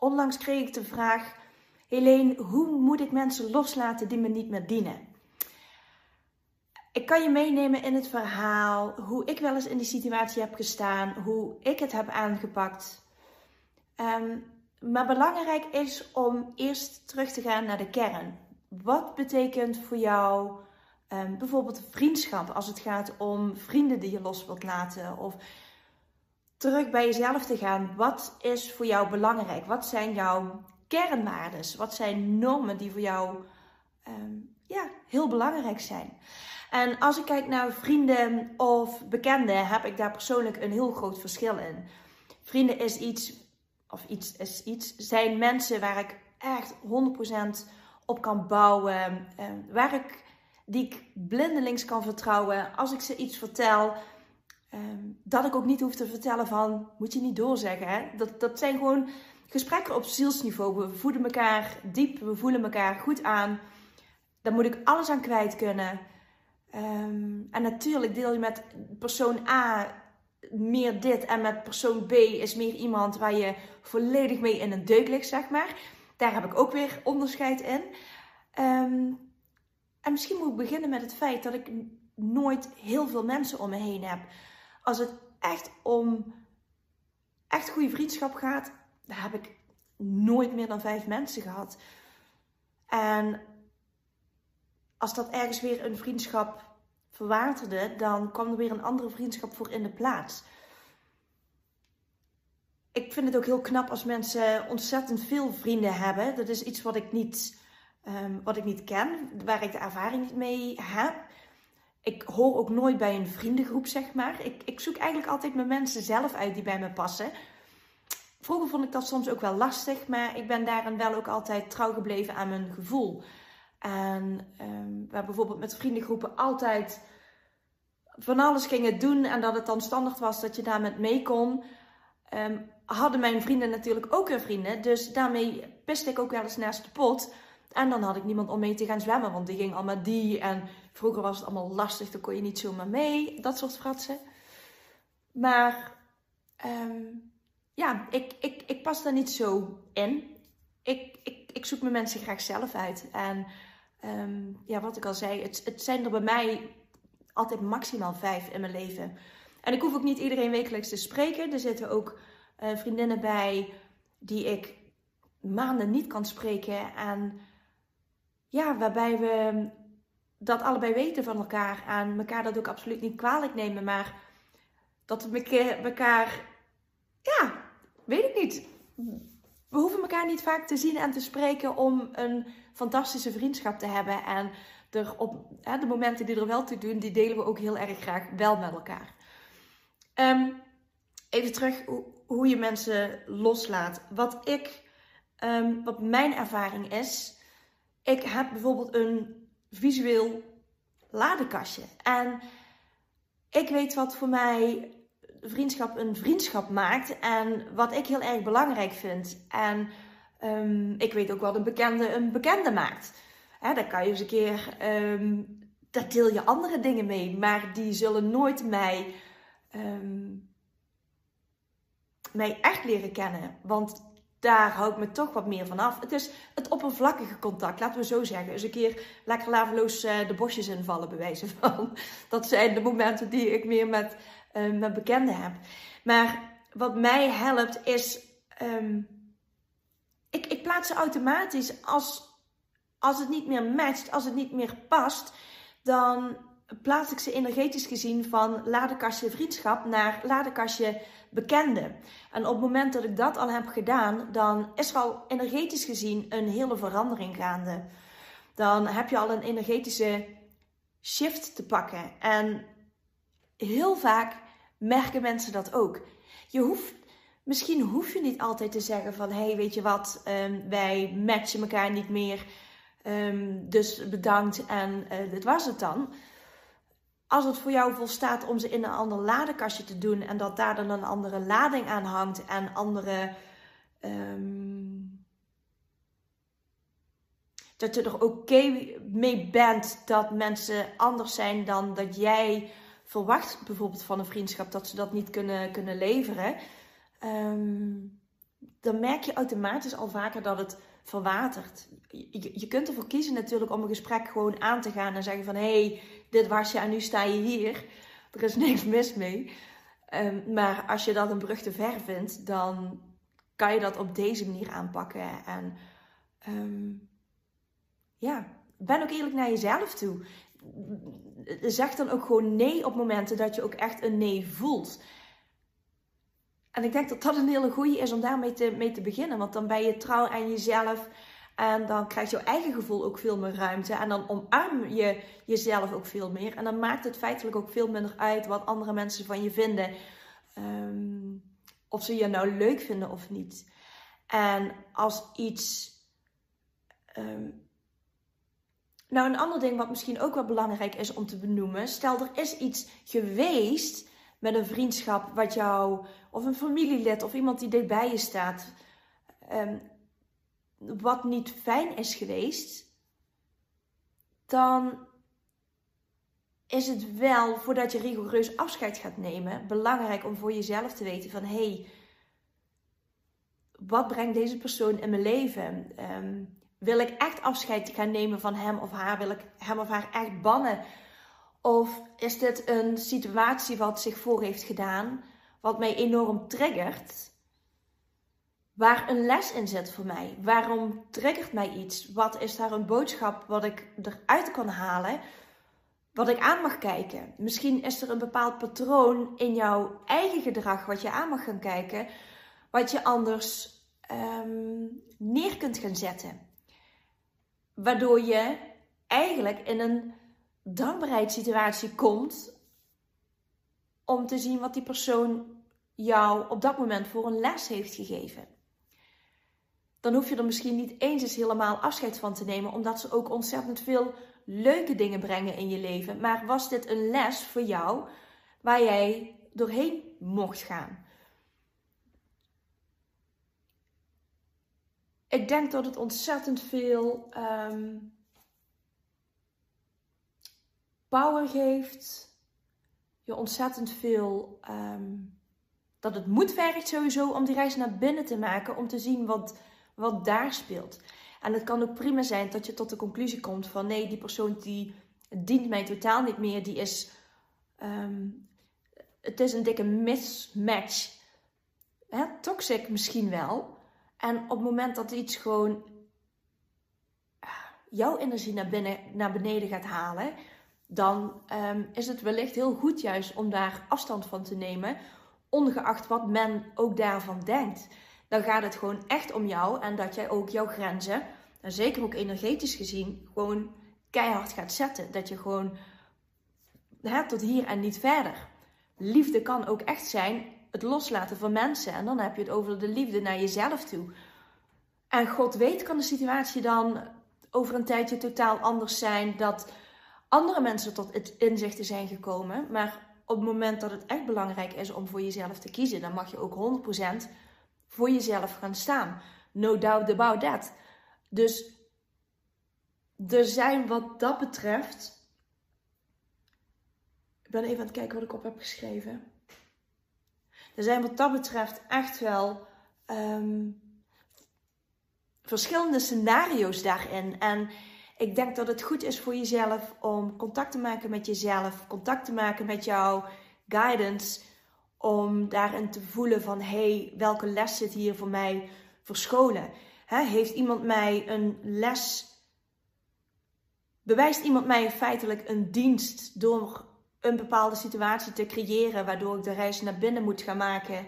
onlangs kreeg ik de vraag: Helene, hoe moet ik mensen loslaten die me niet meer dienen? Ik kan je meenemen in het verhaal hoe ik wel eens in die situatie heb gestaan, hoe ik het heb aangepakt. Ehm, maar belangrijk is om eerst terug te gaan naar de kern. Wat betekent voor jou um, bijvoorbeeld vriendschap als het gaat om vrienden die je los wilt laten? Of terug bij jezelf te gaan. Wat is voor jou belangrijk? Wat zijn jouw kernwaarden? Wat zijn normen die voor jou um, ja, heel belangrijk zijn? En als ik kijk naar vrienden of bekenden, heb ik daar persoonlijk een heel groot verschil in. Vrienden is iets, of iets is iets, zijn mensen waar ik echt 100% op kan bouwen. Ehm, waar ik, die ik blindelings kan vertrouwen. Als ik ze iets vertel, ehm, dat ik ook niet hoef te vertellen van, moet je niet doorzeggen. Hè? Dat, dat zijn gewoon gesprekken op zielsniveau. We voeden elkaar diep, we voelen elkaar goed aan. Daar moet ik alles aan kwijt kunnen. Um, en natuurlijk deel je met persoon A meer dit en met persoon B is meer iemand waar je volledig mee in een deuk ligt, zeg maar. Daar heb ik ook weer onderscheid in. Um, en misschien moet ik beginnen met het feit dat ik nooit heel veel mensen om me heen heb. Als het echt om echt goede vriendschap gaat, dan heb ik nooit meer dan vijf mensen gehad. En als dat ergens weer een vriendschap verwaterde, dan kwam er weer een andere vriendschap voor in de plaats. Ik vind het ook heel knap als mensen ontzettend veel vrienden hebben. Dat is iets wat ik niet, um, wat ik niet ken, waar ik de ervaring niet mee heb. Ik hoor ook nooit bij een vriendengroep, zeg maar. Ik, ik zoek eigenlijk altijd mijn mensen zelf uit die bij me passen. Vroeger vond ik dat soms ook wel lastig, maar ik ben daarin wel ook altijd trouw gebleven aan mijn gevoel. En um, hebben bijvoorbeeld met vriendengroepen altijd van alles gingen doen en dat het dan standaard was dat je daar met mee kon. Um, hadden mijn vrienden natuurlijk ook weer vrienden. Dus daarmee piste ik ook wel eens naast de pot. En dan had ik niemand om mee te gaan zwemmen, want die ging allemaal die. En vroeger was het allemaal lastig, dan kon je niet zomaar mee. Dat soort fratsen. Maar um, ja, ik, ik, ik pas daar niet zo in. Ik, ik, ik zoek mijn mensen graag zelf uit. En um, ja, wat ik al zei, het, het zijn er bij mij altijd maximaal vijf in mijn leven. En ik hoef ook niet iedereen wekelijks te spreken. Er zitten ook uh, vriendinnen bij die ik maanden niet kan spreken. En ja, waarbij we dat allebei weten van elkaar. En elkaar dat ook absoluut niet kwalijk nemen. Maar dat we elkaar, ja, weet ik niet we hoeven elkaar niet vaak te zien en te spreken om een fantastische vriendschap te hebben. En er op hè, de momenten die er wel toe doen, die delen we ook heel erg graag wel met elkaar. Um, even terug hoe, je mensen loslaat. Wat ik, um, wat mijn ervaring is, ik heb bijvoorbeeld een visueel ladekastje. En ik weet wat voor mij vriendschap een vriendschap maakt en wat ik heel erg belangrijk vind. En um, ik weet ook wat een bekende een bekende maakt. Hè, daar kan je eens een keer, um, deel je andere dingen mee, maar die zullen nooit mij, um, mij echt leren kennen. Want daar hou ik me toch wat meer van af. Het is het oppervlakkige contact, laten we zo zeggen. Dus een keer lekker laveloos uh, de bosjes invallen, bij wijze van. Dat zijn de momenten die ik meer met uh, met bekenden heb. Maar wat mij helpt is, um, ik, ik plaats ze automatisch als, als het niet meer matcht, als het niet meer past, dan plaats ik ze energetisch gezien van ladekastje vriendschap naar ladekastje bekende. En op het moment dat ik dat al heb gedaan, dan is er al energetisch gezien een hele verandering gaande. Dan heb je al een energetische shift te pakken. En heel vaak merken mensen dat ook. Je hoeft, misschien hoef je niet altijd te zeggen van, hey, weet je wat, um, wij matchen elkaar niet meer, um, dus bedankt en uh, dit was het dan. Als het voor jou volstaat om ze in een ander ladekastje te doen en dat daar dan een andere lading aan hangt en andere. Um, dat je er oké mee bent dat mensen anders zijn dan dat jij verwacht bijvoorbeeld van een vriendschap dat ze dat niet kunnen, kunnen leveren. Um, dan merk je automatisch al vaker dat het verwatert. Je, je kunt ervoor kiezen natuurlijk om een gesprek gewoon aan te gaan en zeggen van hé, hey, dit was je en nu sta je hier. Er is niks mis mee. Ehm, maar als je dat een brug te ver vindt, dan kan je dat op deze manier aanpakken. En um, ja, ben ook eerlijk naar jezelf toe. Zeg dan ook gewoon nee op momenten dat je ook echt een nee voelt. En ik denk dat dat een hele goede is om daarmee mee te beginnen. Want dan ben je trouw aan jezelf. En dan krijgt jouw eigen gevoel ook veel meer ruimte. En dan omarm je jezelf ook veel meer. En dan maakt het feitelijk ook veel minder uit wat andere mensen van je vinden. Ehm, of ze je nou leuk vinden of niet. En als iets. Ehm, nou, een ander ding wat misschien ook wel belangrijk is om te benoemen. Stel, er is iets geweest met een vriendschap wat jou, of een familielid of iemand die dichtbij je staat, ehm, wat niet fijn is geweest, dan is het wel, voordat je rigoureus afscheid gaat nemen, belangrijk om voor jezelf te weten van hé, hey, wat brengt deze persoon in mijn leven? Ehm, wil ik echt afscheid gaan nemen van hem of haar? Wil ik hem of haar echt bannen? Of is dit een situatie wat zich voor heeft gedaan, wat mij enorm triggert, waar een les in zit voor mij? Waarom triggert mij iets? Wat is daar een boodschap wat ik eruit kan halen, wat ik aan mag kijken? Misschien is er een bepaald patroon in jouw eigen gedrag wat je aan mag gaan kijken, wat je anders um, neer kunt gaan zetten. Waardoor je eigenlijk in een dankbaarheidssituatie komt om te zien wat die persoon jou op dat moment voor een les heeft gegeven. Dan hoef je er misschien niet eens eens helemaal afscheid van te nemen, omdat ze ook ontzettend veel leuke dingen brengen in je leven. Maar was dit een les voor jou waar jij doorheen mocht gaan? Ik denk dat het ontzettend veel ehm, power geeft. Je ontzettend veel. Ehm, dat het moed vergt sowieso om die reis naar binnen te maken. Om te zien wat, wat daar speelt. En het kan ook prima zijn dat je tot de conclusie komt van nee, die persoon die dient mij totaal niet meer. Die is. Ehm, het is een dikke mismatch. Hè? Toxic misschien wel. En op het moment dat iets gewoon ah, jouw energie naar, binnen, naar beneden gaat halen, dan um, is het wellicht heel goed juist om daar afstand van te nemen, ongeacht wat men ook daarvan denkt. Dan gaat het gewoon echt om jou en dat jij ook jouw grenzen, en zeker ook energetisch gezien, gewoon keihard gaat zetten. Dat je gewoon hè, tot hier en niet verder. Liefde kan ook echt zijn het loslaten van mensen. En dan heb je het over de liefde naar jezelf toe. En God weet, kan de situatie dan over een tijdje totaal anders zijn. Dat andere mensen tot het inzichten zijn gekomen. Maar op het moment dat het echt belangrijk is om voor jezelf te kiezen, dan mag je ook 100% voor jezelf gaan staan. No doubt about that. Dus er zijn wat dat betreft. Ik ben even aan het kijken wat ik op heb geschreven. Er zijn wat dat betreft echt wel ehm, verschillende scenario's daarin. En ik denk dat het goed is voor jezelf om contact te maken met jezelf, contact te maken met jouw guidance, om daarin te voelen van hey, welke les zit hier voor mij verscholen? heeft iemand mij een les, bewijst iemand mij feitelijk een dienst door een bepaalde situatie te creëren, waardoor ik de reis naar binnen moet gaan maken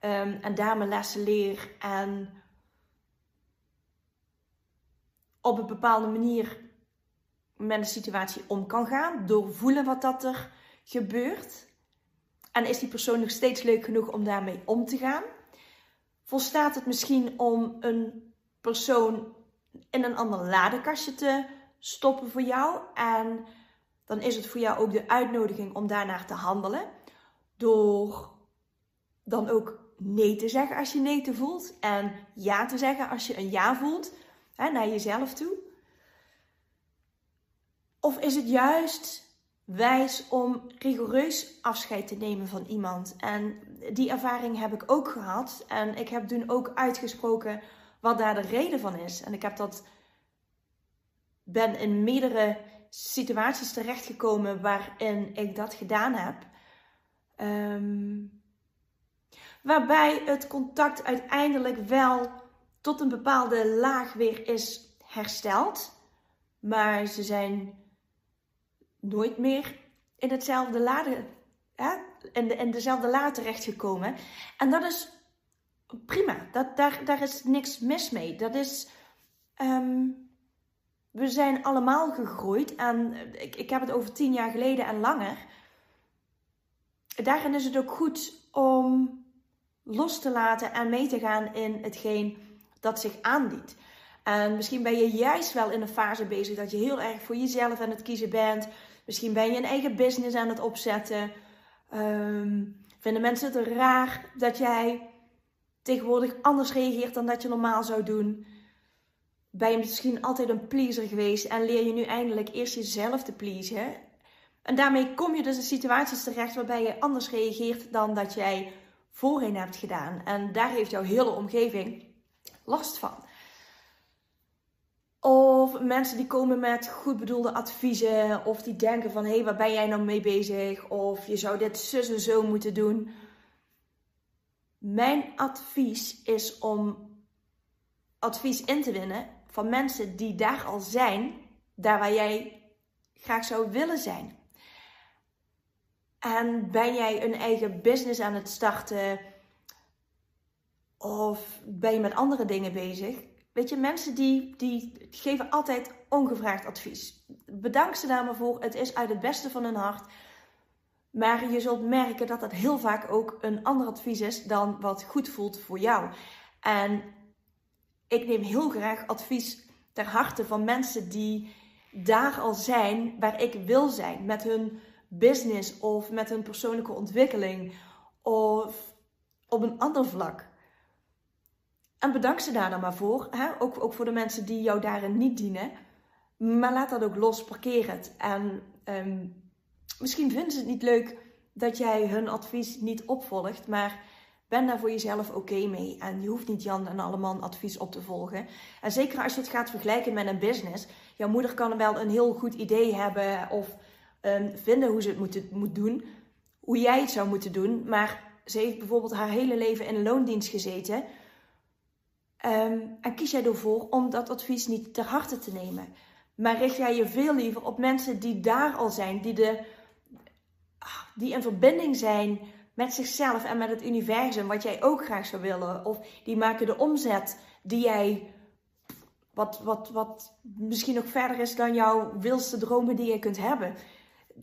um, en daar mijn lessen leer en op een bepaalde manier met een situatie om kan gaan, doorvoelen wat dat er gebeurt. En is die persoon nog steeds leuk genoeg om daarmee om te gaan? Volstaat het misschien om een persoon in een ander ladekastje te stoppen voor jou? En dan is het voor jou ook de uitnodiging om daarnaar te handelen. Door dan ook nee te zeggen als je nee te voelt. En ja te zeggen als je een ja voelt. Hè, naar jezelf toe. Of is het juist wijs om rigoureus afscheid te nemen van iemand. En die ervaring heb ik ook gehad. En ik heb toen ook uitgesproken wat daar de reden van is. En ik heb dat ben in meerdere situaties terechtgekomen waarin ik dat gedaan heb. Ehm, waarbij het contact uiteindelijk wel tot een bepaalde laag weer is hersteld. Maar ze zijn nooit meer in hetzelfde lade, hè, in, de, in dezelfde laad terechtgekomen. En dat is prima. Dat, daar, daar is niks mis mee. Dat is. Ehm, we zijn allemaal gegroeid. En ik, ik heb het over tien jaar geleden en langer. Daarin is het ook goed om los te laten en mee te gaan in hetgeen dat zich aandient. En misschien ben je juist wel in een fase bezig dat je heel erg voor jezelf aan het kiezen bent. Misschien ben je een eigen business aan het opzetten. Ehm, vinden mensen het raar dat jij tegenwoordig anders reageert dan dat je normaal zou doen? Ben je misschien altijd een pleaser geweest en leer je nu eindelijk eerst jezelf te pleasen? En daarmee kom je dus in situaties terecht waarbij je anders reageert dan dat jij voorheen hebt gedaan. En daar heeft jouw hele omgeving last van. Of mensen die komen met goed bedoelde adviezen. Of die denken van, hé, hey, waar ben jij nou mee bezig? Of je zou dit zus en zo moeten doen. Mijn advies is om advies in te winnen van mensen die daar al zijn. Daar waar jij graag zou willen zijn. En ben jij een eigen business aan het starten? Of ben je met andere dingen bezig? Weet je, mensen die, die geven altijd ongevraagd advies. Bedank ze daar maar voor. Het is uit het beste van hun hart. Maar je zult merken dat dat heel vaak ook een ander advies is dan wat goed voelt voor jou. En ik neem heel graag advies ter harte van mensen die daar al zijn waar ik wil zijn. Met hun business of met hun persoonlijke ontwikkeling of op een ander vlak. En bedank ze daar dan maar voor. Hè? Ook, ook voor de mensen die jou daarin niet dienen. Maar laat dat ook los, parkeer het. En ehm, misschien vinden ze het niet leuk dat jij hun advies niet opvolgt. Maar ben daar voor jezelf oké mee. En je hoeft niet Jan en Alleman advies op te volgen. En zeker als je het gaat vergelijken met een business. Jouw moeder kan wel een heel goed idee hebben. Of um, vinden hoe ze het moet, moet doen. Hoe jij het zou moeten doen. Maar ze heeft bijvoorbeeld haar hele leven in een loondienst gezeten. Ehm, en kies jij ervoor om dat advies niet ter harte te nemen. Maar richt jij je veel liever op mensen die daar al zijn, die, de, ah, die in verbinding zijn met zichzelf en met het universum, wat jij ook graag zou willen. Of die maken de omzet die jij, wat, wat, wat misschien nog verder is dan jouw wilste dromen die je kunt hebben.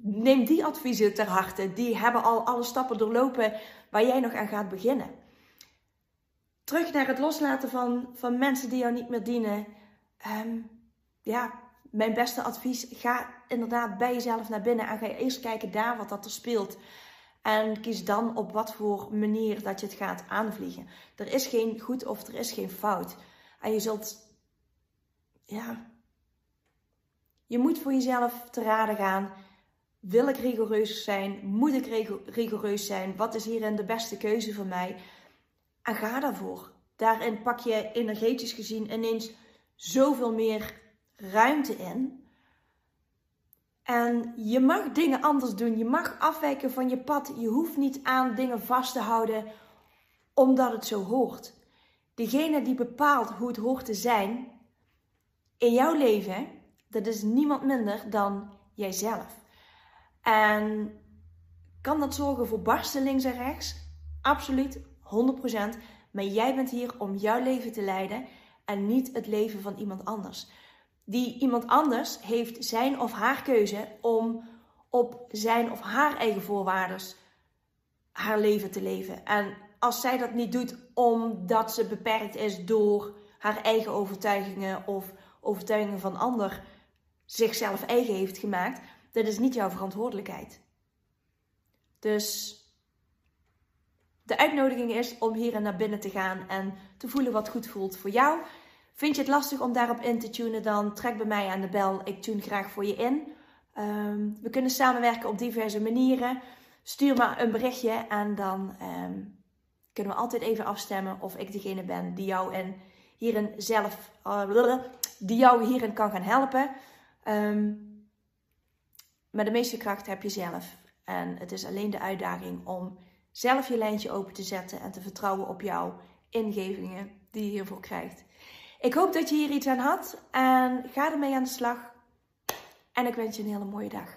Neem die adviezen ter harte. Die hebben al alle stappen doorlopen waar jij nog aan gaat beginnen terug naar het loslaten van, van mensen die jou niet meer dienen. Ehm, ja, mijn beste advies, ga inderdaad bij jezelf naar binnen en ga eerst kijken daar wat dat er speelt. En kies dan op wat voor manier dat je het gaat aanvliegen. Er is geen goed of er is geen fout. En je zult, ja, je moet voor jezelf te raden gaan. Wil ik rigoureus zijn? Moet ik rigoureus zijn? Wat is hierin de beste keuze voor mij? En ga daarvoor. Daarin pak je energetisch gezien ineens zoveel meer ruimte in. En je mag dingen anders doen. Je mag afwijken van je pad. Je hoeft niet aan dingen vast te houden omdat het zo hoort. Degene die bepaalt hoe het hoort te zijn in jouw leven, dat is niemand minder dan jijzelf. En kan dat zorgen voor barsten links en rechts? Absoluut. 100%. Maar jij bent hier om jouw leven te leiden en niet het leven van iemand anders. Die iemand anders heeft zijn of haar keuze om op zijn of haar eigen voorwaarden haar leven te leven. En als zij dat niet doet omdat ze beperkt is door haar eigen overtuigingen of overtuigingen van ander zichzelf eigen heeft gemaakt, dat is niet jouw verantwoordelijkheid. Dus de uitnodiging is om hier naar binnen te gaan en te voelen wat goed voelt voor jou. Vind je het lastig om daarop in te tunen, dan trek bij mij aan de bel. Ik tune graag voor je in. Ehm, we kunnen samenwerken op diverse manieren. Stuur maar een berichtje en dan ehm, kunnen we altijd even afstemmen of ik degene ben die jou in hierin zelf, uh, die jou hierin kan gaan helpen. Maar de meeste kracht heb je zelf. En het is alleen de uitdaging om zelf je lijntje open te zetten en te vertrouwen op jouw ingevingen die je hiervoor krijgt. Ik hoop dat je hier iets aan had en ga ermee aan de slag. En ik wens je een hele mooie dag.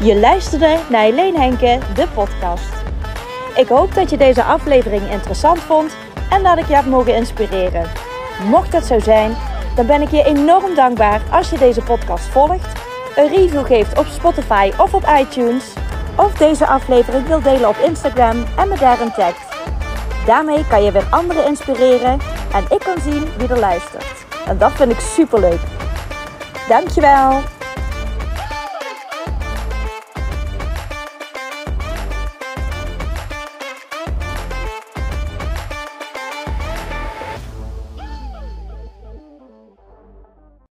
Je luisterde naar Helene Henke, de podcast. Ik hoop dat je deze aflevering interessant vond en dat ik je heb mogen inspireren. Mocht dat zo zijn, dan ben ik je enorm dankbaar als je deze podcast volgt, een review geeft op Spotify of op iTunes, of deze aflevering wil delen op Instagram en me daarin tagt. Daarmee kan je weer anderen inspireren en ik kan zien wie er luistert. En dat vind ik super leuk. Dankjewel!